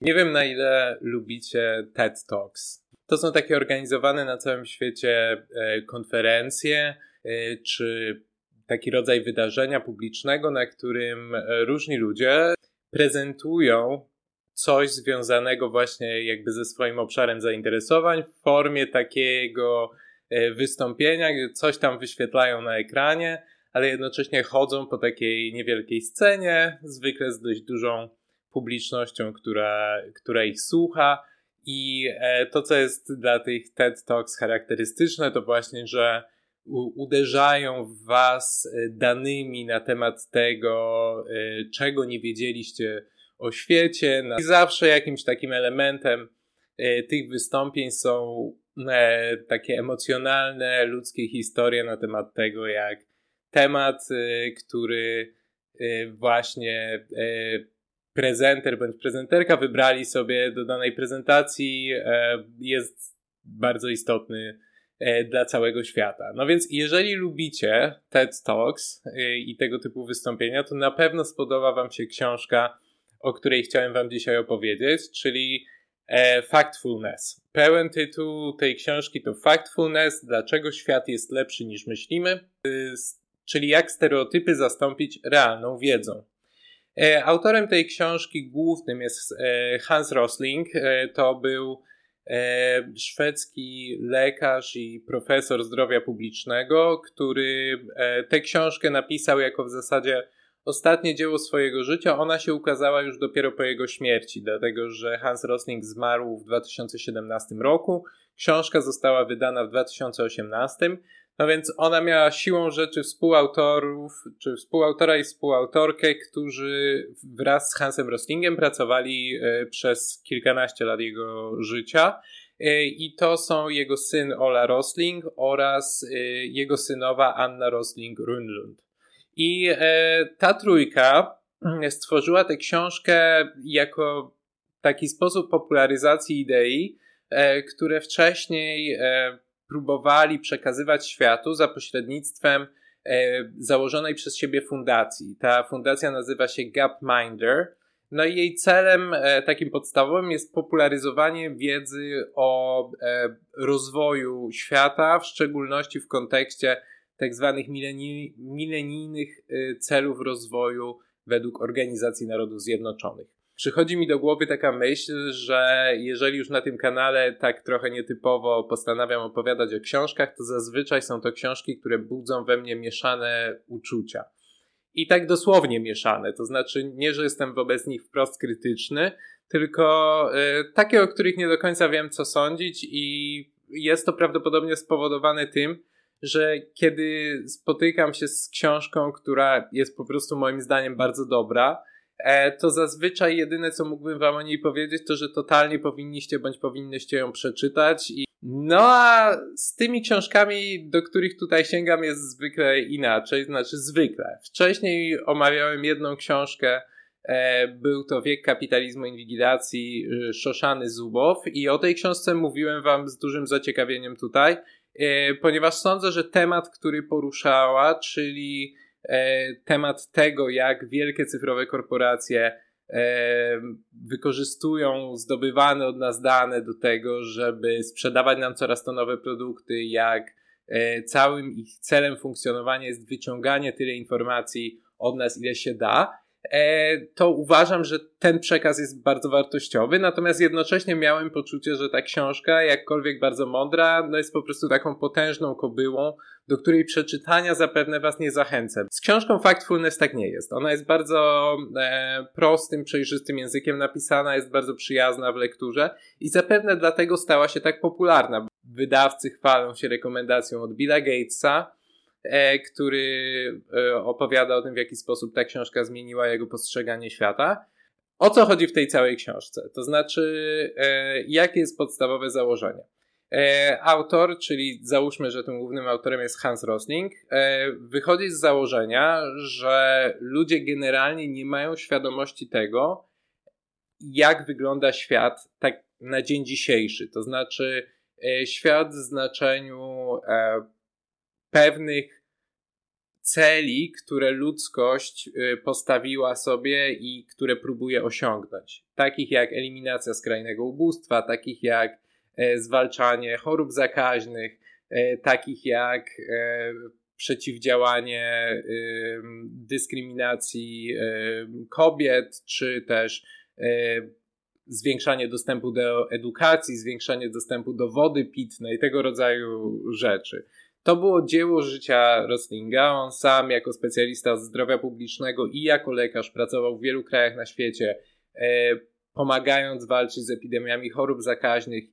Nie wiem na ile lubicie TED Talks. To są takie organizowane na całym świecie e, konferencje e, czy taki rodzaj wydarzenia publicznego, na którym e, różni ludzie prezentują coś związanego właśnie jakby ze swoim obszarem zainteresowań w formie takiego wystąpienia, gdzie coś tam wyświetlają na ekranie, ale jednocześnie chodzą po takiej niewielkiej scenie, zwykle z dość dużą publicznością, która, która ich słucha. I e, to, co jest dla tych TED Talks charakterystyczne, to właśnie, że uderzają w Was e, danymi na temat tego, e, czego nie wiedzieliście o świecie. I zawsze jakimś takim elementem tych wystąpień są takie emocjonalne, ludzkie historie na temat tego, jak temat, który właśnie prezenter bądź prezenterka wybrali sobie do danej prezentacji, e, jest bardzo istotny e, dla całego świata. No więc jeżeli lubicie TED Talks e, i tego typu wystąpienia, to na pewno spodoba Wam się książka, o której chciałem Wam dzisiaj opowiedzieć, czyli Factfulness. Pełen tytuł tej książki to Factfulness, dlaczego świat jest lepszy niż myślimy, czyli jak stereotypy zastąpić realną wiedzą. E, autorem tej książki głównym jest e, Hans Rosling. E, to był szwedzki lekarz i profesor zdrowia publicznego, który tę książkę napisał jako w zasadzie ostatnie dzieło swojego życia. Ona się ukazała już dopiero po jego śmierci, dlatego że Hans Rosling zmarł w 2017 roku. Książka została wydana w 2018. No więc ona miała siłą rzeczy współautorów, czy współautora i współautorkę, którzy wraz z Hansem Roslingiem pracowali e, przez kilkanaście lat jego życia. E, I to są jego syn Ola Rosling oraz e, jego synowa Anna Rosling-Runlund. I ta trójka stworzyła tę książkę jako taki sposób popularyzacji idei, które wcześniej próbowali przekazywać światu za pośrednictwem e, założonej przez siebie fundacji. Ta fundacja nazywa się Gapminder. No i jej celem e, takim podstawowym jest popularyzowanie wiedzy o e, rozwoju świata, w szczególności w kontekście tak zwanych milenijnych celów rozwoju według Organizacji Narodów Zjednoczonych przychodzi mi do głowy taka myśl, że jeżeli już na tym kanale tak trochę nietypowo postanawiam opowiadać o książkach, to zazwyczaj są to książki, które budzą we mnie mieszane uczucia. I tak dosłownie mieszane, to znaczy nie, że jestem wobec nich wprost krytyczny, tylko y, takie, o których nie do końca wiem, co sądzić, i jest to prawdopodobnie spowodowane tym, że kiedy spotykam się z książką, która jest po prostu moim zdaniem bardzo dobra, to zazwyczaj jedyne, co mógłbym wam o niej powiedzieć, to, że totalnie powinniście bądź powinnyście ją przeczytać. I... No a z tymi książkami, do których tutaj sięgam, jest zwykle inaczej, znaczy zwykle. Wcześniej omawiałem jedną książkę, e, był to Wiek kapitalizmu i inwigilacji e, Szoszany Zubow i o tej książce mówiłem wam z dużym zaciekawieniem tutaj, ponieważ sądzę, że temat, który poruszała, czyli E, temat tego, jak wielkie cyfrowe korporacje e, wykorzystują zdobywane od nas dane do tego, żeby sprzedawać nam coraz to nowe produkty, jak e, całym ich celem funkcjonowania jest wyciąganie tyle informacji od nas, ile się da, to uważam, że ten przekaz jest bardzo wartościowy, natomiast jednocześnie miałem poczucie, że ta książka, jakkolwiek bardzo mądra, no jest po prostu taką potężną kobyłą, do której przeczytania zapewne Was nie zachęcę. Z książką Factfulness tak nie jest. Ona jest bardzo e, prostym, przejrzystym językiem napisana, jest bardzo przyjazna w lekturze i zapewne dlatego stała się tak popularna. Wydawcy chwalą się rekomendacją od Billa Gatesa, e, który e, opowiada o tym, w jaki sposób ta książka zmieniła jego postrzeganie świata. O co chodzi w tej całej książce? To znaczy, e, jakie jest podstawowe założenie? E, autor, czyli załóżmy, że tym głównym autorem jest Hans Rosling, e, wychodzi z założenia, że ludzie generalnie nie mają świadomości tego, jak wygląda świat tak na dzień dzisiejszy. To znaczy, e, świat w znaczeniu pewnych celi, które ludzkość y, postawiła sobie i które próbuje osiągnąć. Takich jak eliminacja skrajnego ubóstwa, takich jak e, zwalczanie chorób zakaźnych, e, takich jak e, przeciwdziałanie dyskryminacji kobiet, czy też zwiększanie dostępu do edukacji, zwiększanie dostępu do wody pitnej, tego rodzaju rzeczy. To było dzieło życia Roslinga. On sam, jako specjalista zdrowia publicznego i jako lekarz, pracował w wielu krajach na świecie, e, pomagając walczyć z epidemiami chorób zakaźnych,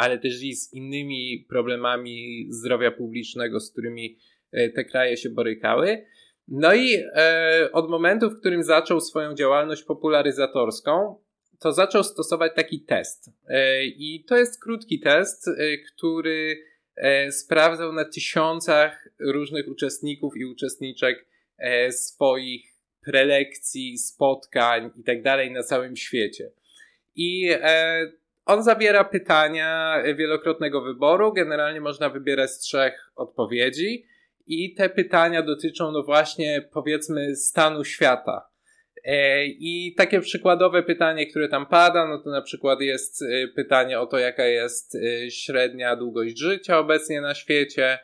ale też i z innymi problemami zdrowia publicznego, z którymi e, te kraje się borykały. No i e, od momentu, w którym zaczął swoją działalność popularyzatorską, to zaczął stosować taki test. E, I to jest krótki test, e, który e, sprawdzał na tysiącach różnych uczestników i uczestniczek swoich prelekcji, spotkań i tak dalej na całym świecie. I on zawiera pytania wielokrotnego wyboru. Generalnie można wybierać z trzech odpowiedzi. I te pytania dotyczą, no właśnie, powiedzmy, stanu świata E, I takie przykładowe pytanie, które tam pada, no to na przykład jest e, pytanie o to, jaka jest e, średnia długość życia obecnie na świecie.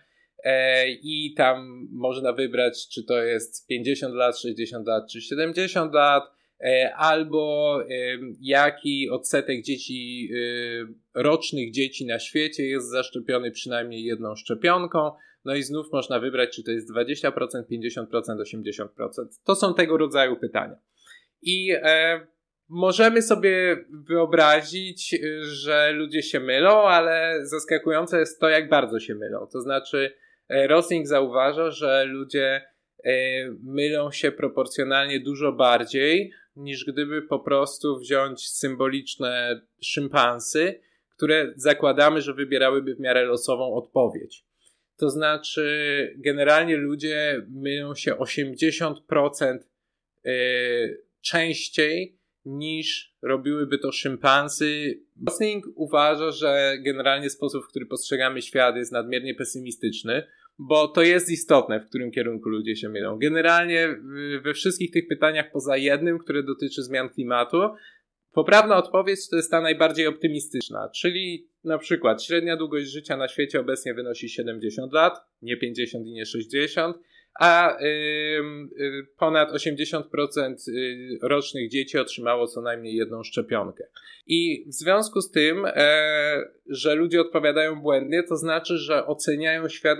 I tam można wybrać, czy to jest 50 lat, 60 lat, czy 70 lat, albo jaki odsetek dzieci, rocznych dzieci na świecie jest zaszczepiony przynajmniej jedną szczepionką. No i znów można wybrać, czy to jest 20%, 50%, 80%. To są tego rodzaju pytania. I e, możemy sobie wyobrazić, że ludzie się mylą, ale zaskakujące jest to, jak bardzo się mylą. To znaczy, e, Rosling zauważa, że ludzie e, mylą się proporcjonalnie dużo bardziej, niż gdyby po prostu wziąć symboliczne szympansy, które zakładamy, że wybierałyby w miarę losową odpowiedź. To znaczy, generalnie ludzie mylą się 80% yy, częściej niż robiłyby to szympansy. Gosling uważa, że generalnie sposób, w który postrzegamy świat jest nadmiernie pesymistyczny, bo to jest istotne, w którym kierunku ludzie się mylą. Generalnie we wszystkich tych pytaniach, poza jednym, które dotyczy zmian klimatu, poprawna odpowiedź to jest ta najbardziej optymistyczna, czyli na przykład średnia długość życia na świecie obecnie wynosi 70 lat, nie 50 i nie 60 a y, ponad 80% y, rocznych dzieci otrzymało co najmniej jedną szczepionkę. I w związku z tym, e, że ludzie odpowiadają błędnie, to znaczy, że oceniają świat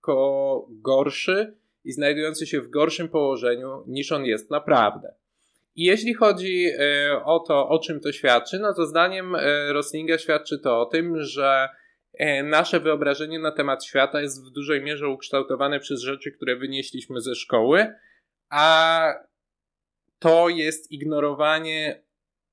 jako gorszy i znajdujący się w gorszym położeniu niż on jest naprawdę. I jeśli chodzi e, o to, o czym to świadczy, no to zdaniem e, Roslinga świadczy to o tym, że E, nasze wyobrażenie na temat świata jest w dużej mierze ukształtowane przez rzeczy, które wynieśliśmy ze szkoły, a to jest ignorowanie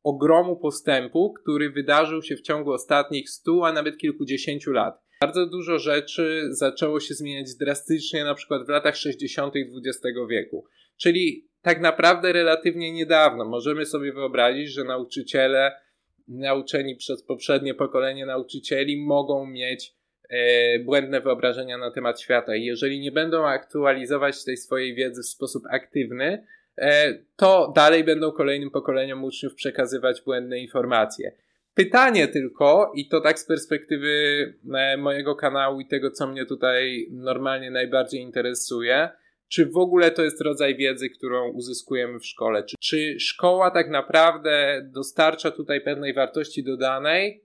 ogromu postępu, który wydarzył się w ciągu ostatnich stu, a nawet kilkudziesięciu lat. Bardzo dużo rzeczy zaczęło się zmieniać drastycznie, na przykład w latach 60. XX wieku. Czyli tak naprawdę relatywnie niedawno możemy sobie wyobrazić, że nauczyciele nauczeni przez poprzednie pokolenie nauczycieli mogą mieć e, błędne wyobrażenia na temat świata i jeżeli nie będą aktualizować tej swojej wiedzy w sposób aktywny, e, to dalej będą kolejnym pokoleniom uczniów przekazywać błędne informacje. Pytanie tylko, i to tak z perspektywy e, mojego kanału i tego, co mnie tutaj normalnie najbardziej interesuje, czy w ogóle to jest rodzaj wiedzy, którą uzyskujemy w szkole? Czy, czy szkoła tak naprawdę dostarcza tutaj pewnej wartości dodanej,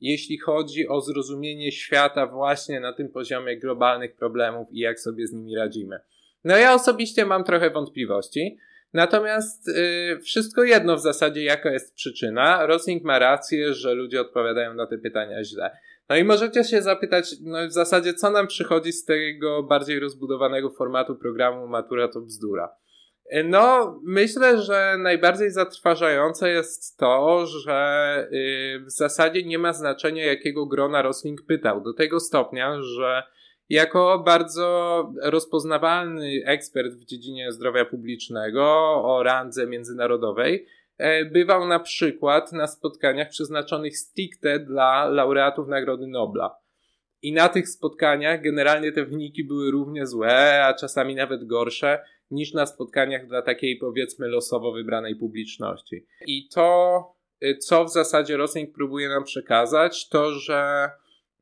jeśli chodzi o zrozumienie świata właśnie na tym poziomie globalnych problemów i jak sobie z nimi radzimy? No ja osobiście mam trochę wątpliwości. Natomiast yy, wszystko jedno w zasadzie, jaka jest przyczyna. Rosling ma rację, że ludzie odpowiadają na te pytania źle. No i możecie się zapytać, no w zasadzie, co nam przychodzi z tego bardziej rozbudowanego formatu programu Matura to bzdura. No, myślę, że najbardziej zatrważające jest to, że y, w zasadzie nie ma znaczenia, jakiego grona Rosling pytał. Do tego stopnia, że jako bardzo rozpoznawalny ekspert w dziedzinie zdrowia publicznego o randze międzynarodowej, E, bywał na przykład na spotkaniach przeznaczonych stricte dla laureatów Nagrody Nobla. I na tych spotkaniach generalnie te wyniki były równie złe, a czasami nawet gorsze niż na spotkaniach dla takiej powiedzmy losowo wybranej publiczności. I to, y, co w zasadzie Rosling próbuje nam przekazać, to że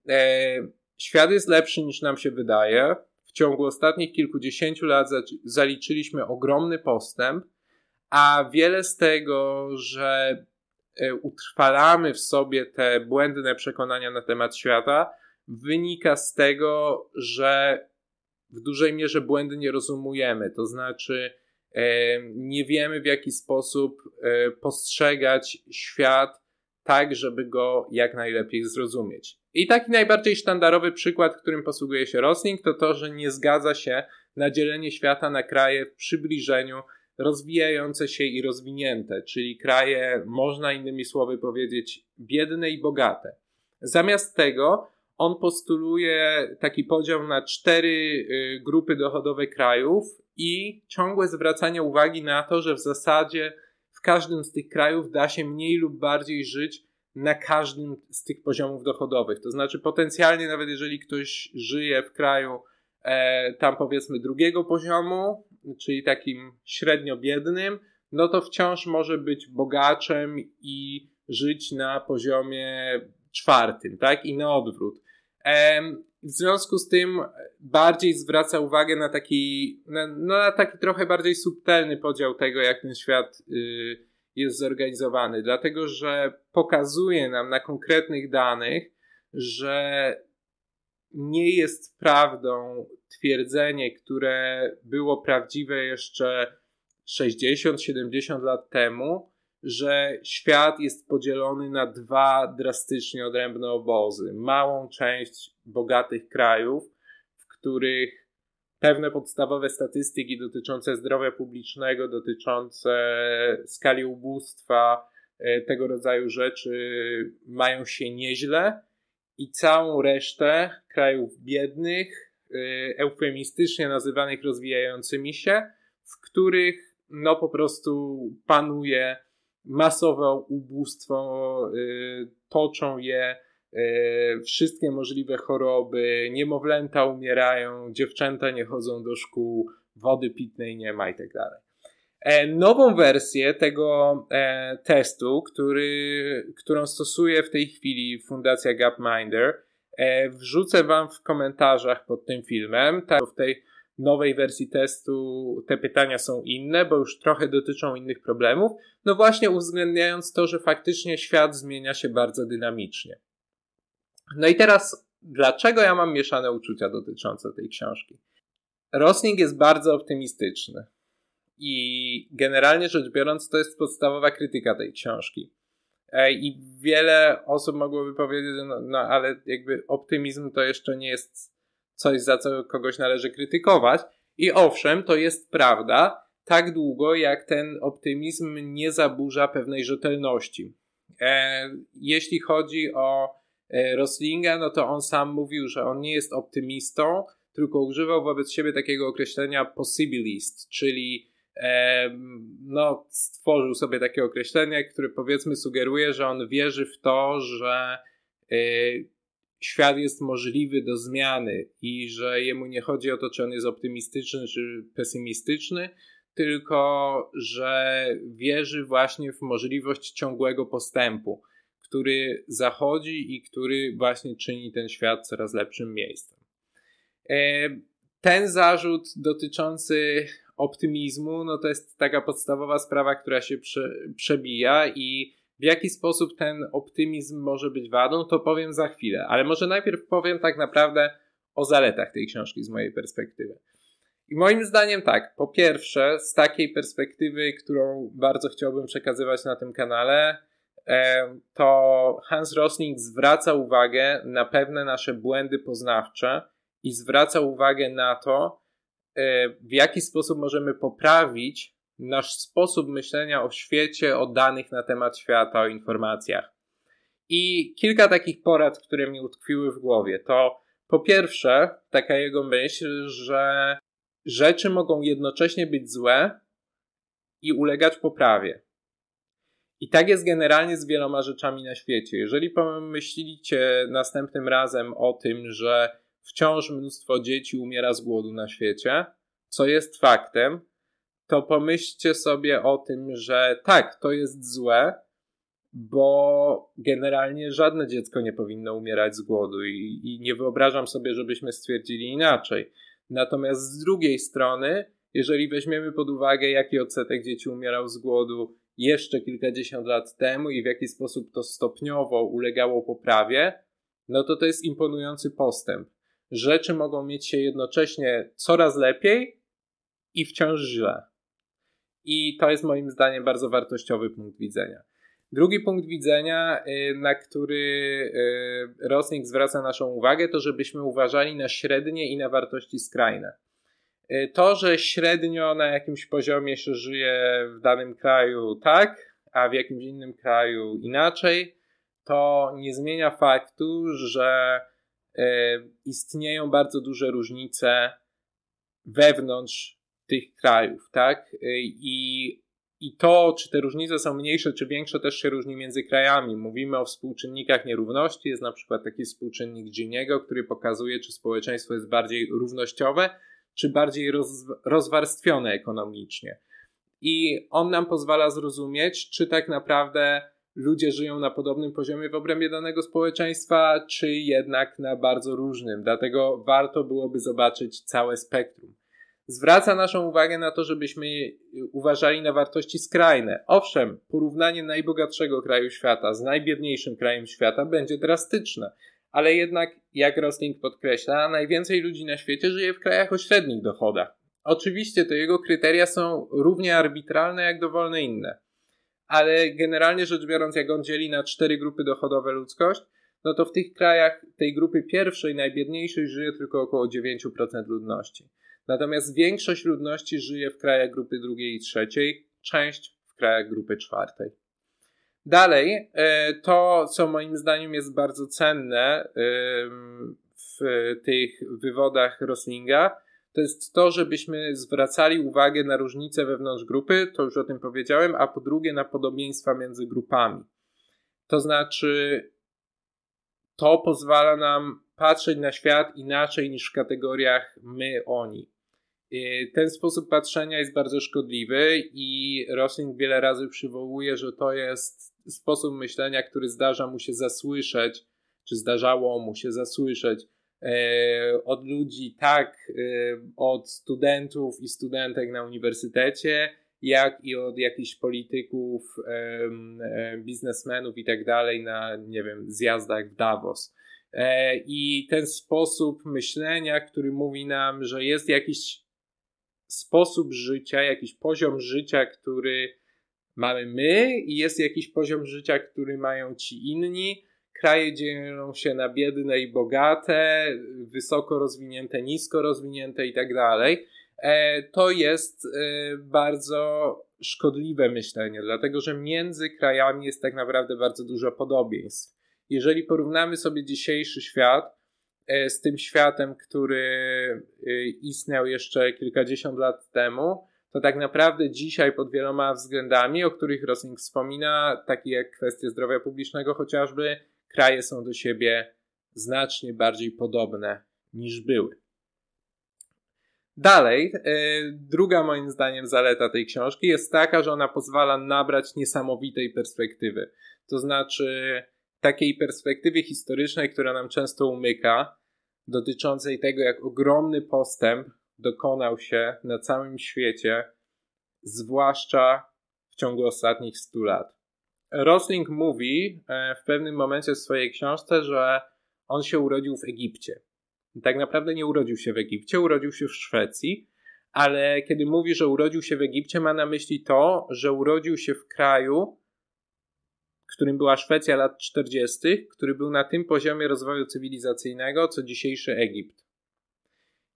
e, świat jest lepszy niż nam się wydaje. W ciągu ostatnich kilkudziesięciu lat zaliczyliśmy ogromny postęp, a wiele z tego, że e, utrwalamy w sobie te błędne przekonania na temat świata, wynika z tego, że w dużej mierze błędnie rozumujemy. To znaczy, e, nie wiemy w jaki sposób e, postrzegać świat tak, żeby go jak najlepiej zrozumieć. I taki najbardziej sztandarowy przykład, którym posługuje się Rosling, to to, że nie zgadza się na dzielenie świata na kraje w przybliżeniu rozwijające się i rozwinięte, czyli kraje, można innymi słowy powiedzieć, biedne i bogate. Zamiast tego on postuluje taki podział na cztery y, grupy dochodowe krajów i ciągłe zwracanie uwagi na to, że w zasadzie w każdym z tych krajów da się mniej lub bardziej żyć na każdym z tych poziomów dochodowych. To znaczy, potencjalnie, nawet jeżeli ktoś żyje w kraju e, tam powiedzmy drugiego poziomu, czyli takim średnio biednym, no to wciąż może być bogaczem i żyć na poziomie czwartym, tak? I na odwrót. W związku z tym bardziej zwraca uwagę na taki, na, no, na taki trochę bardziej subtelny podział tego, jak ten świat y, jest zorganizowany, dlatego że pokazuje nam na konkretnych danych, że nie jest prawdą twierdzenie, które było prawdziwe jeszcze 60-70 lat temu, że świat jest podzielony na dwa drastycznie odrębne obozy. Małą część bogatych krajów, w których pewne podstawowe statystyki dotyczące zdrowia publicznego, dotyczące skali ubóstwa, e, tego rodzaju rzeczy mają się nieźle i całą resztę krajów biednych, e, eufemistycznie nazywanych rozwijającymi się, w których no po prostu panuje masowe ubóstwo, y, toczą je wszystkie możliwe choroby, niemowlęta umierają, dziewczęta nie chodzą do szkół, wody pitnej nie ma i tak dalej. E, nową wersję tego e, testu, który, którą stosuje w tej chwili Fundacja Gapminder, e, wrzucę Wam w komentarzach pod tym filmem. Tak, w tej nowej wersji testu te pytania są inne, bo już trochę dotyczą innych problemów, no właśnie uwzględniając to, że faktycznie świat zmienia się bardzo dynamicznie. No i teraz, dlaczego ja mam mieszane uczucia dotyczące tej książki? Rosling jest bardzo optymistyczny. I generalnie rzecz biorąc, to jest podstawowa krytyka tej książki. E, I wiele osób mogłoby powiedzieć, no, no ale jakby optymizm to jeszcze nie jest coś, za co kogoś należy krytykować. I owszem, to jest prawda, tak długo jak ten optymizm nie zaburza pewnej rzetelności. E, jeśli chodzi o Roslinga, no to on sam mówił, że on nie jest optymistą, tylko używał wobec siebie takiego określenia possibilist, czyli e, no, stworzył sobie takie określenie, które powiedzmy sugeruje, że on wierzy w to, że e, świat jest możliwy do zmiany i że jemu nie chodzi o to, czy on jest optymistyczny czy pesymistyczny, tylko że wierzy właśnie w możliwość ciągłego postępu, który zachodzi i który właśnie czyni ten świat coraz lepszym miejscem. E, ten zarzut dotyczący optymizmu, no to jest taka podstawowa sprawa, która się prze, przebija i w jaki sposób ten optymizm może być wadą, to powiem za chwilę, ale może najpierw powiem tak naprawdę o zaletach tej książki z mojej perspektywy. I moim zdaniem tak, po pierwsze, z takiej perspektywy, którą bardzo chciałbym przekazywać na tym kanale, to Hans Rosling zwraca uwagę na pewne nasze błędy poznawcze i zwraca uwagę na to, e, w jaki sposób możemy poprawić nasz sposób myślenia o świecie, o danych na temat świata, o informacjach. I kilka takich porad, które mi utkwiły w głowie, to po pierwsze, taka jego myśl, że rzeczy mogą jednocześnie być złe i ulegać poprawie. I tak jest generalnie z wieloma rzeczami na świecie. Jeżeli pomyślicie następnym razem o tym, że wciąż mnóstwo dzieci umiera z głodu na świecie, co jest faktem, to pomyślcie sobie o tym, że tak, to jest złe, bo generalnie żadne dziecko nie powinno umierać z głodu i, i nie wyobrażam sobie, żebyśmy stwierdzili inaczej. Natomiast z drugiej strony, jeżeli weźmiemy pod uwagę, jaki odsetek dzieci umierał z głodu jeszcze kilkadziesiąt lat temu i w jaki sposób to stopniowo ulegało poprawie, no to to jest imponujący postęp. Rzeczy mogą mieć się jednocześnie coraz lepiej i wciąż źle. I to jest moim zdaniem bardzo wartościowy punkt widzenia. Drugi punkt widzenia, y, na który y, Rosling zwraca naszą uwagę, to żebyśmy uważali na średnie i na wartości skrajne. Y, to, że średnio na jakimś poziomie się żyje w danym kraju tak, a w jakimś innym kraju inaczej, to nie zmienia faktu, że istnieją bardzo duże różnice wewnątrz tych krajów, tak? I i to, czy te różnice są mniejsze, czy większe, też się różni między krajami. Mówimy o współczynnikach nierówności. Jest na przykład taki współczynnik Giniego, który pokazuje, czy społeczeństwo jest bardziej równościowe, czy bardziej roz, rozwarstwione ekonomicznie. I on nam pozwala zrozumieć, czy tak naprawdę ludzie żyją na podobnym poziomie w obrębie danego społeczeństwa, czy jednak na bardzo różnym. Dlatego warto byłoby zobaczyć całe spektrum zwraca naszą uwagę na to, żebyśmy uważali na wartości skrajne. Owszem, porównanie najbogatszego kraju świata z najbiedniejszym krajem świata będzie drastyczne, ale jednak, jak Rosling podkreśla, najwięcej ludzi na świecie żyje w krajach o średnich dochodach. Oczywiście te jego kryteria są równie arbitralne jak dowolne inne, ale generalnie rzecz biorąc, jak on dzieli na cztery grupy dochodowe ludzkość, no to w tych krajach tej grupy pierwszej, najbiedniejszej żyje tylko około 9% ludności. Natomiast większość ludności żyje w krajach grupy drugiej i trzeciej, część w krajach grupy czwartej. Dalej, e, to co moim zdaniem jest bardzo cenne w tych wywodach Roslinga, to jest to, żebyśmy zwracali uwagę na różnice wewnątrz grupy, to już o tym powiedziałem, a po drugie na podobieństwa między grupami. To znaczy, to pozwala nam patrzeć na świat inaczej niż w kategoriach my, oni. Y, ten sposób patrzenia jest bardzo szkodliwy i Rosling wiele razy przywołuje, że to jest sposób myślenia, który zdarza mu się zasłyszeć, czy zdarzało mu się zasłyszeć e, od ludzi, tak e, od studentów i studentek na uniwersytecie, jak i od jakichś polityków, e, biznesmenów i tak dalej na, nie wiem, zjazdach w Davos. I ten sposób myślenia, który mówi nam, że jest jakiś sposób życia, jakiś poziom życia, który mamy my i jest jakiś poziom życia, który mają ci inni. Kraje dzielą się na biedne i bogate, wysoko rozwinięte, nisko rozwinięte i tak dalej. E, to jest e, bardzo szkodliwe myślenie, dlatego że między krajami jest tak naprawdę bardzo dużo podobieństw. Jeżeli porównamy sobie dzisiejszy świat, E, z tym światem, który istniał jeszcze kilkadziesiąt lat temu, to tak naprawdę dzisiaj pod wieloma względami, o których Rosling wspomina, takie jak kwestie zdrowia publicznego chociażby, kraje są do siebie znacznie bardziej podobne niż były. Dalej, e, druga moim zdaniem zaleta tej książki jest taka, że ona pozwala nabrać niesamowitej perspektywy. To znaczy, takiej perspektywy historycznej, która nam często umyka, dotyczącej tego, jak ogromny postęp dokonał się na całym świecie, zwłaszcza w ciągu ostatnich 100 lat. Rosling mówi e, w pewnym momencie w swojej książce, że on się urodził w Egipcie. Tak naprawdę nie urodził się w Egipcie, urodził się w Szwecji, ale kiedy mówi, że urodził się w Egipcie, ma na myśli to, że urodził się w kraju, którym była Szwecja lat 40., który był na tym poziomie rozwoju cywilizacyjnego, co dzisiejszy Egipt.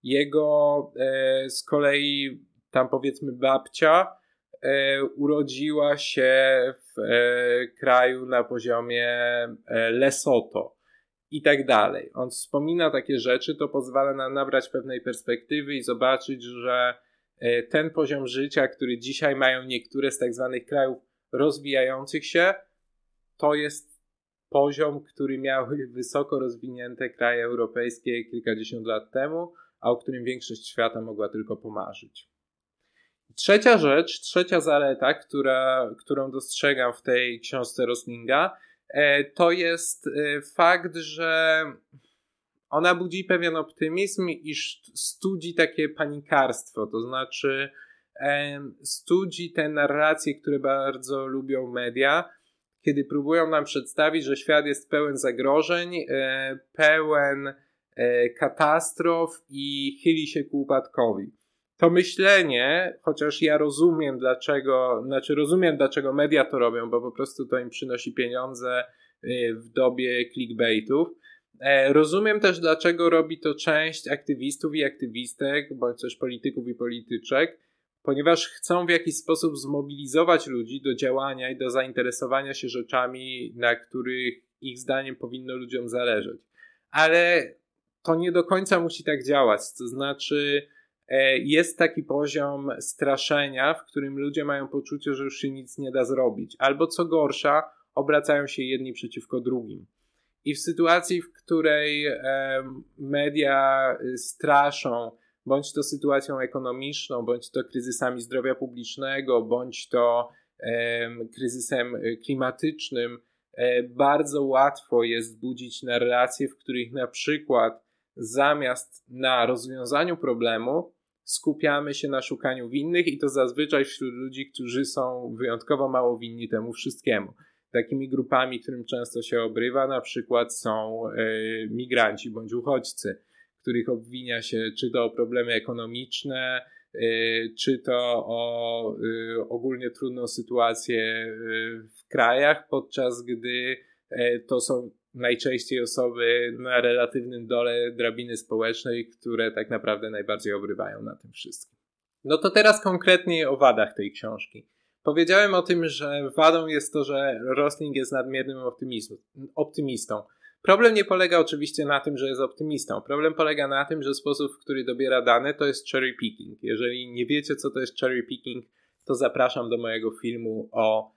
Jego e, z kolei, tam powiedzmy, babcia e, urodziła się w e, kraju na poziomie e, Lesoto i tak dalej. On wspomina takie rzeczy, to pozwala nam nabrać pewnej perspektywy i zobaczyć, że e, ten poziom życia, który dzisiaj mają niektóre z tak zwanych krajów rozwijających się, to jest poziom, który miały wysoko rozwinięte kraje europejskie kilkadziesiąt lat temu, a o którym większość świata mogła tylko pomarzyć. Trzecia rzecz, trzecia zaleta, która, którą dostrzegam w tej książce Roslinga, e, to jest e, fakt, że ona budzi pewien optymizm, iż studzi takie panikarstwo, to znaczy studzi te narracje, które bardzo lubią media, kiedy próbują nam przedstawić, że świat jest pełen zagrożeń, e, pełen e, katastrof i chyli się ku upadkowi. To myślenie, chociaż ja rozumiem dlaczego, znaczy rozumiem dlaczego media to robią, bo po prostu to im przynosi pieniądze e, w dobie clickbaitów. Rozumiem też, dlaczego robi to część aktywistów i aktywistek, bądź też polityków i polityczek, ponieważ chcą w jakiś sposób zmobilizować ludzi do działania i do zainteresowania się rzeczami, na których ich zdaniem powinno ludziom zależeć. Ale to nie do końca musi tak działać. To znaczy, e, jest taki poziom straszenia, w którym ludzie mają poczucie, że już się nic nie da zrobić, albo co gorsza, obracają się jedni przeciwko drugim. I w sytuacji, w której media straszą, bądź to sytuacją ekonomiczną, bądź to kryzysami zdrowia publicznego, bądź to kryzysem klimatycznym, e, bardzo łatwo jest budzić narracje, w których na przykład zamiast na rozwiązaniu problemu skupiamy się na szukaniu winnych i to zazwyczaj wśród ludzi, którzy są wyjątkowo mało winni temu wszystkiemu. Takimi grupami, którym często się obrywa, na przykład są e, migranci bądź uchodźcy których obwinia się czy to o problemy ekonomiczne, y, czy to o y, ogólnie trudną sytuację w krajach, podczas gdy e, to są najczęściej osoby na relatywnym dole drabiny społecznej, które tak naprawdę najbardziej obrywają na tym wszystkim. No to teraz konkretnie o wadach tej książki. Powiedziałem o tym, że wadą jest to, że Rosling jest nadmiernym optymistą. Problem nie polega oczywiście na tym, że jest optymistą. Problem polega na tym, że sposób, w który dobiera dane, to jest cherry picking. Jeżeli nie wiecie, co to jest cherry picking, to zapraszam do mojego filmu o,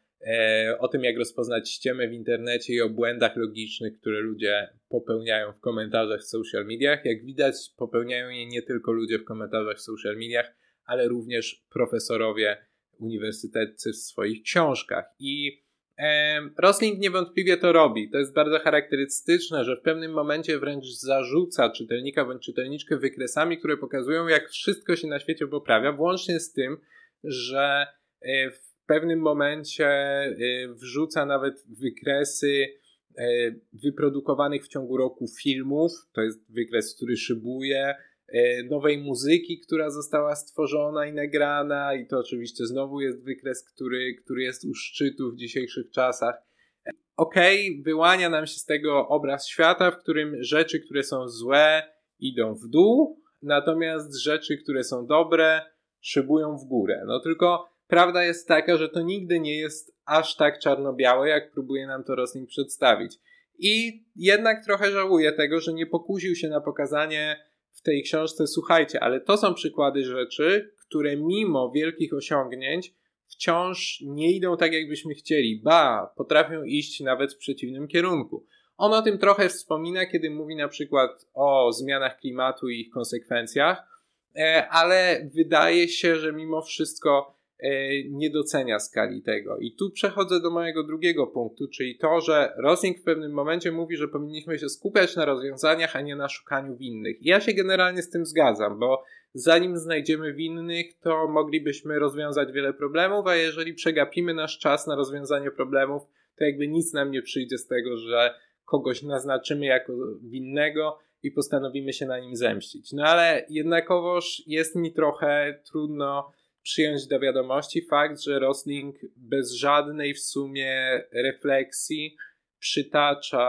o tym, jak rozpoznać ściemę w internecie i o błędach logicznych, które ludzie popełniają w komentarzach w social mediach. Jak widać, popełniają je nie tylko ludzie w komentarzach w social mediach, ale również profesorowie uniwersyteccy w swoich książkach. I Rosling niewątpliwie to robi. To jest bardzo charakterystyczne, że w pewnym momencie wręcz zarzuca czytelnika bądź czytelniczkę wykresami, które pokazują, jak wszystko się na świecie poprawia, włącznie z tym, że e, w pewnym momencie e, wrzuca nawet wykresy e, wyprodukowanych w ciągu roku filmów. To jest wykres, który szybuje E, nowej muzyki, która została stworzona i nagrana, i to oczywiście znowu jest wykres, który, który jest u szczytu w dzisiejszych czasach. Okej, okay, wyłania nam się z tego obraz świata, w którym rzeczy, które są złe, idą w dół, natomiast rzeczy, które są dobre, szybują w górę. No tylko prawda jest taka, że to nigdy nie jest aż tak czarno-białe, jak próbuje nam to Rosling przedstawić. I jednak trochę żałuję tego, że nie pokusił się na pokazanie w tej książce, słuchajcie, ale to są przykłady rzeczy, które mimo wielkich osiągnięć wciąż nie idą tak, jakbyśmy chcieli, ba, potrafią iść nawet w przeciwnym kierunku. On o tym trochę wspomina, kiedy mówi na przykład o zmianach klimatu i ich konsekwencjach, e, ale wydaje się, że mimo wszystko nie docenia skali tego. I tu przechodzę do mojego drugiego punktu, czyli to, że Rosling w pewnym momencie mówi, że powinniśmy się skupiać na rozwiązaniach, a nie na szukaniu winnych. I ja się generalnie z tym zgadzam, bo zanim znajdziemy winnych, to moglibyśmy rozwiązać wiele problemów, a jeżeli przegapimy nasz czas na rozwiązanie problemów, to jakby nic nam nie przyjdzie z tego, że kogoś naznaczymy jako winnego i postanowimy się na nim zemścić. No ale jednakowoż jest mi trochę trudno przyjąć do wiadomości fakt, że Rosling bez żadnej w sumie refleksji przytacza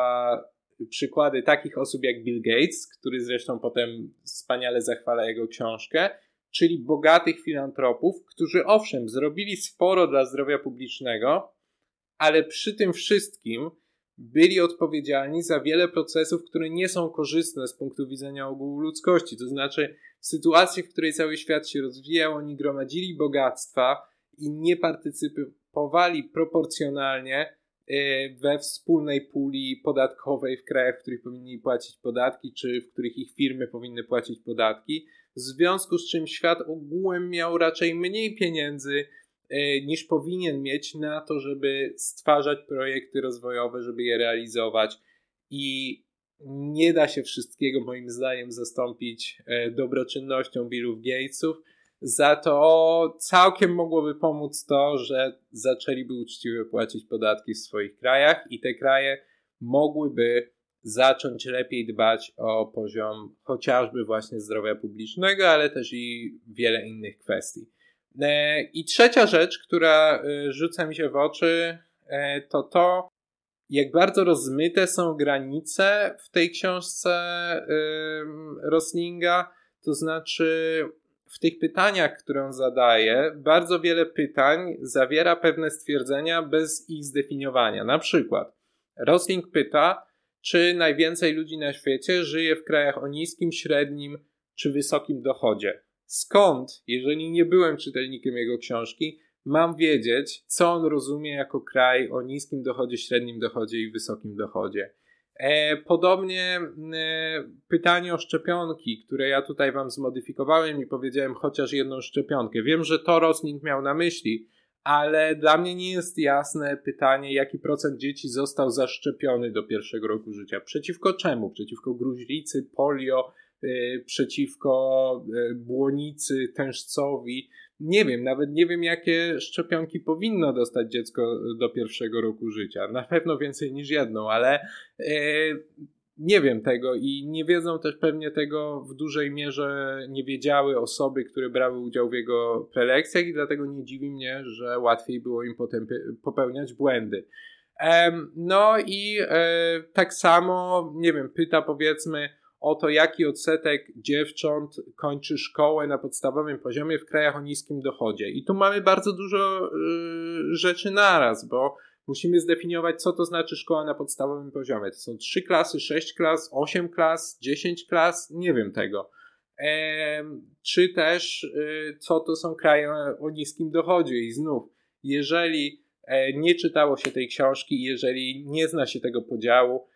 przykłady takich osób jak Bill Gates, który zresztą potem wspaniale zachwala jego książkę, czyli bogatych filantropów, którzy owszem, zrobili sporo dla zdrowia publicznego, ale przy tym wszystkim byli odpowiedzialni za wiele procesów, które nie są korzystne z punktu widzenia ogółu ludzkości. To znaczy, w sytuacji, w której cały świat się rozwijał, oni gromadzili bogactwa i nie partycypowali proporcjonalnie e, we wspólnej puli podatkowej w krajach, w których powinni płacić podatki, czy w których ich firmy powinny płacić podatki, w związku z czym świat ogółem miał raczej mniej pieniędzy niż powinien mieć na to, żeby stwarzać projekty rozwojowe, żeby je realizować i nie da się wszystkiego moim zdaniem zastąpić e, dobroczynnością Billów Gatesów. Za to całkiem mogłoby pomóc to, że zaczęliby uczciwie płacić podatki w swoich krajach i te kraje mogłyby zacząć lepiej dbać o poziom chociażby właśnie zdrowia publicznego, ale też i wiele innych kwestii. E, I trzecia rzecz, która e, rzuca mi się w oczy, to to, jak bardzo rozmyte są granice w tej książce Roslinga, to znaczy w tych pytaniach, które on zadaje, bardzo wiele pytań zawiera pewne stwierdzenia bez ich zdefiniowania. Na przykład Rosling pyta, czy najwięcej ludzi na świecie żyje w krajach o niskim, średnim czy wysokim dochodzie. Skąd, jeżeli nie byłem czytelnikiem jego książki, mam wiedzieć, co on rozumie jako kraj o niskim dochodzie, średnim dochodzie i wysokim dochodzie. E, podobnie e, pytanie o szczepionki, które ja tutaj wam zmodyfikowałem i powiedziałem chociaż jedną szczepionkę. Wiem, że to Rosling miał na myśli, ale dla mnie nie jest jasne pytanie, jaki procent dzieci został zaszczepiony do pierwszego roku życia. Przeciwko czemu? Przeciwko gruźlicy, polio, przeciwko e, błonicy, tężcowi nie wiem, nawet nie wiem, jakie szczepionki powinno dostać dziecko do pierwszego roku życia. Na pewno więcej niż jedną, ale e, nie wiem tego i nie wiedzą też pewnie tego w dużej mierze nie wiedziały osoby, które brały udział w jego prelekcjach i dlatego nie dziwi mnie, że łatwiej było im potem popełniać błędy. No i e, tak samo, nie wiem, pyta powiedzmy o to, jaki odsetek dziewcząt kończy szkołę na podstawowym poziomie w krajach o niskim dochodzie. I tu mamy bardzo dużo y, rzeczy naraz, bo musimy zdefiniować, co to znaczy szkoła na podstawowym poziomie. To są 3 klasy, 6 klas, 8 klas, 10 klas, nie wiem tego. Czy też, y, co to są kraje o niskim dochodzie. I znów, jeżeli e, nie czytało się tej książki, jeżeli nie zna się tego podziału,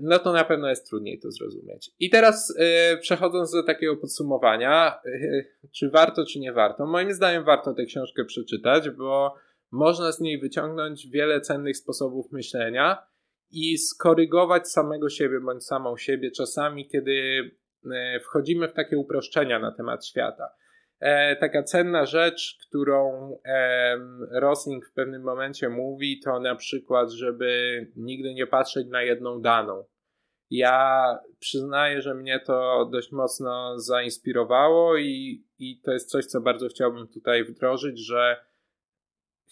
no to na pewno jest trudniej to zrozumieć. I teraz e, przechodząc do takiego podsumowania, e, czy warto, czy nie warto? Moim zdaniem warto tę książkę przeczytać, bo można z niej wyciągnąć wiele cennych sposobów myślenia i skorygować samego siebie bądź samą siebie czasami, kiedy wchodzimy w takie uproszczenia na temat świata. E, taka cenna rzecz, którą e, Rosling w pewnym momencie mówi, to na przykład, żeby nigdy nie patrzeć na jedną daną. Ja przyznaję, że mnie to dość mocno zainspirowało i, i to jest coś, co bardzo chciałbym tutaj wdrożyć, że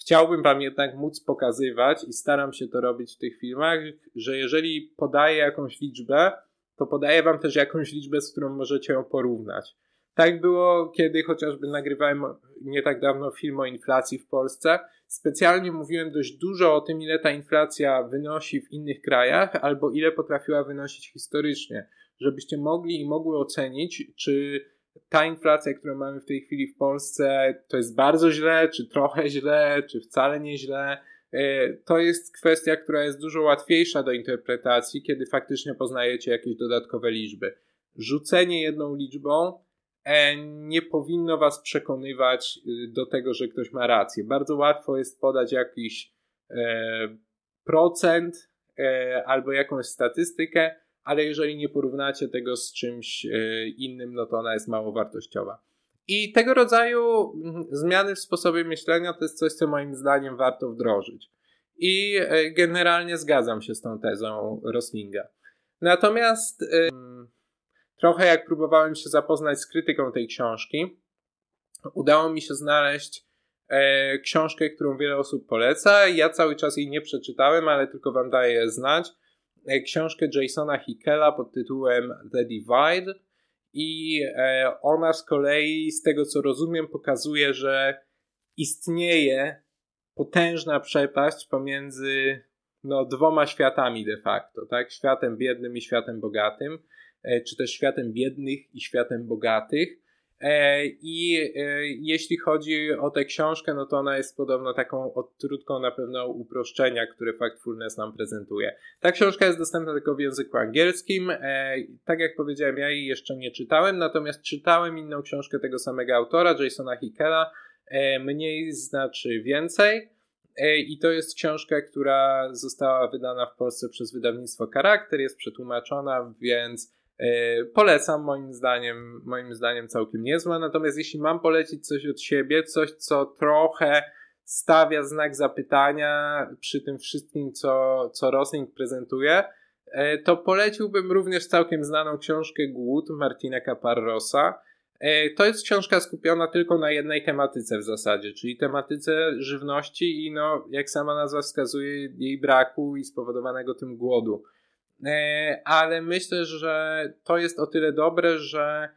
chciałbym Wam jednak móc pokazywać i staram się to robić w tych filmach, że jeżeli podaję jakąś liczbę, to podaję Wam też jakąś liczbę, z którą możecie ją porównać. Tak było, kiedy chociażby nagrywałem nie tak dawno film o inflacji w Polsce. Specjalnie mówiłem dość dużo o tym, ile ta inflacja wynosi w innych krajach, albo ile potrafiła wynosić historycznie, żebyście mogli i mogły ocenić, czy ta inflacja, którą mamy w tej chwili w Polsce, to jest bardzo źle, czy trochę źle, czy wcale nie źle. E, to jest kwestia, która jest dużo łatwiejsza do interpretacji, kiedy faktycznie poznajecie jakieś dodatkowe liczby. Rzucenie jedną liczbą nie powinno was przekonywać y, do tego, że ktoś ma rację. Bardzo łatwo jest podać jakiś e, procent e, albo jakąś statystykę, ale jeżeli nie porównacie tego z czymś e, innym, no to ona jest mało wartościowa. I tego rodzaju zmiany w sposobie myślenia to jest coś, co moim zdaniem warto wdrożyć. I e, generalnie zgadzam się z tą tezą Roslinga. Natomiast Trochę jak próbowałem się zapoznać z krytyką tej książki, udało mi się znaleźć e, książkę, którą wiele osób poleca. Ja cały czas jej nie przeczytałem, ale tylko wam daję znać. E, książkę Jasona Hickela pod tytułem The Divide. I e, ona z kolei, z tego co rozumiem, pokazuje, że istnieje potężna przepaść pomiędzy no, dwoma światami de facto, tak? Światem biednym i światem bogatym. E, czy też światem biednych i światem bogatych. E, I e, jeśli chodzi o tę książkę, no to ona jest podobno taką odtrutką na pewno uproszczenia, które Factfulness nam prezentuje. Ta książka jest dostępna tylko w języku angielskim. Tak jak powiedziałem, ja jej jeszcze nie czytałem, natomiast czytałem inną książkę tego samego autora, Jasona Hickela, Mniej znaczy więcej. I to jest książka, która została wydana w Polsce przez wydawnictwo Charakter, jest przetłumaczona, więc polecam, moim zdaniem, moim zdaniem całkiem niezła. Natomiast jeśli mam polecić coś od siebie, coś, co trochę stawia znak zapytania przy tym wszystkim, co, co Rosling prezentuje, e, to poleciłbym również całkiem znaną książkę Głód Martina Caparrosa. E, to jest książka skupiona tylko na jednej tematyce w zasadzie, czyli tematyce żywności i no, jak sama nazwa wskazuje, jej braku i spowodowanego tym głodu. E, ale myślę, że to jest o tyle dobre, że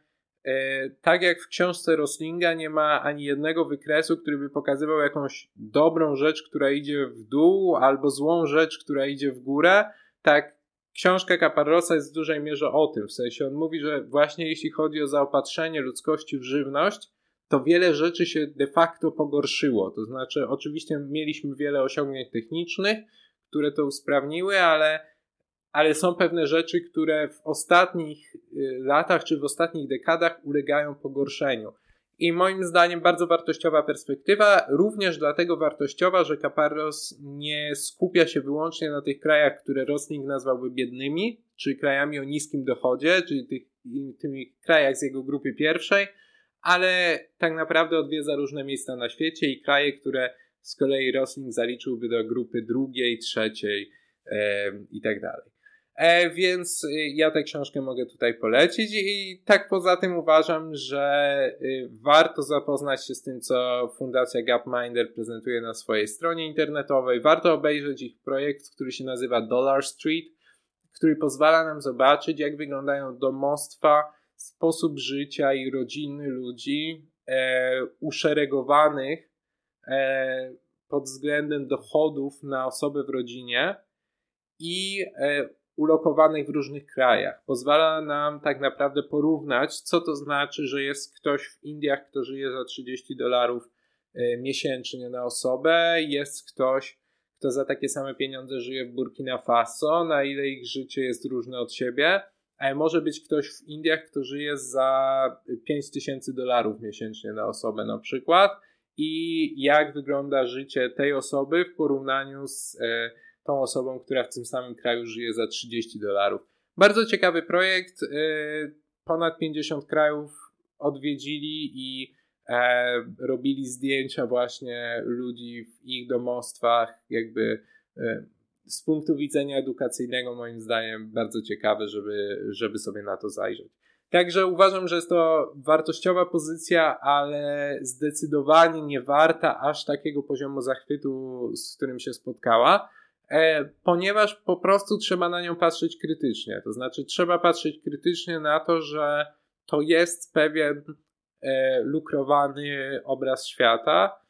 e, tak jak w książce Roslinga nie ma ani jednego wykresu, który by pokazywał jakąś dobrą rzecz, która idzie w dół, albo złą rzecz, która idzie w górę, tak książka Caparrosa jest w dużej mierze o tym. W sensie on mówi, że właśnie jeśli chodzi o zaopatrzenie ludzkości w żywność, to wiele rzeczy się de facto pogorszyło. To znaczy, oczywiście mieliśmy wiele osiągnięć technicznych, które to usprawniły, ale ale są pewne rzeczy, które w ostatnich y, latach czy w ostatnich dekadach ulegają pogorszeniu. I moim zdaniem bardzo wartościowa perspektywa, również dlatego wartościowa, że Caparros nie skupia się wyłącznie na tych krajach, które Rosling nazwałby biednymi, czy krajami o niskim dochodzie, czyli tych, tymi krajach z jego grupy pierwszej, ale tak naprawdę odwiedza różne miejsca na świecie i kraje, które z kolei Rosling zaliczyłby do grupy drugiej, trzeciej e, i tak dalej. E, więc y, ja tę książkę mogę tutaj polecić i tak poza tym uważam, że y, warto zapoznać się z tym, co Fundacja Gapminder prezentuje na swojej stronie internetowej. Warto obejrzeć ich projekt, który się nazywa Dollar Street, który pozwala nam zobaczyć, jak wyglądają domostwa, sposób życia i rodziny ludzi e, uszeregowanych e, pod względem dochodów na osobę w rodzinie i e, ulokowanych w różnych krajach. Pozwala nam tak naprawdę porównać, co to znaczy, że jest ktoś w Indiach, kto żyje za 30 dolarów e, miesięcznie na osobę, jest ktoś, kto za takie same pieniądze żyje w Burkina Faso, na ile ich życie jest różne od siebie, a może być ktoś w Indiach, kto żyje za 5000 dolarów miesięcznie na osobę na przykład? I jak wygląda życie tej osoby w porównaniu z e, tą osobą, która w tym samym kraju żyje za 30 dolarów. Bardzo ciekawy projekt. Y, ponad 50 krajów odwiedzili i e, robili zdjęcia właśnie ludzi w ich domostwach, jakby e, z punktu widzenia edukacyjnego, moim zdaniem, bardzo ciekawe, żeby, żeby sobie na to zajrzeć. Także uważam, że jest to wartościowa pozycja, ale zdecydowanie nie warta aż takiego poziomu zachwytu, z którym się spotkała. E, ponieważ po prostu trzeba na nią patrzeć krytycznie. To znaczy, trzeba patrzeć krytycznie na to, że to jest pewien e, lukrowany obraz świata,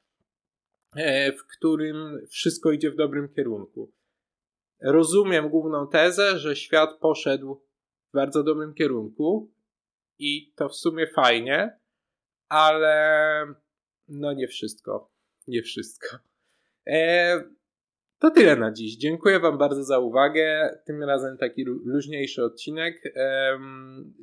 e, w którym wszystko idzie w dobrym kierunku. Rozumiem główną tezę, że świat poszedł w bardzo dobrym kierunku i to w sumie fajnie, ale no nie wszystko. Nie wszystko. E, to tyle na dziś. Dziękuję Wam bardzo za uwagę. Tym razem taki luźniejszy odcinek.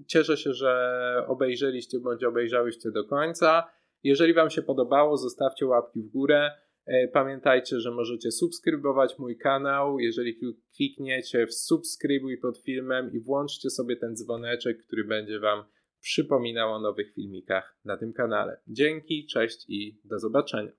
Cieszę się, że obejrzeliście bądź obejrzałyście do końca. Jeżeli Wam się podobało, zostawcie łapki w górę. E, pamiętajcie, że możecie subskrybować mój kanał. Jeżeli klikniecie w subskrybuj pod filmem i włączcie sobie ten dzwoneczek, który będzie Wam przypominał o nowych filmikach na tym kanale. Dzięki, cześć i do zobaczenia.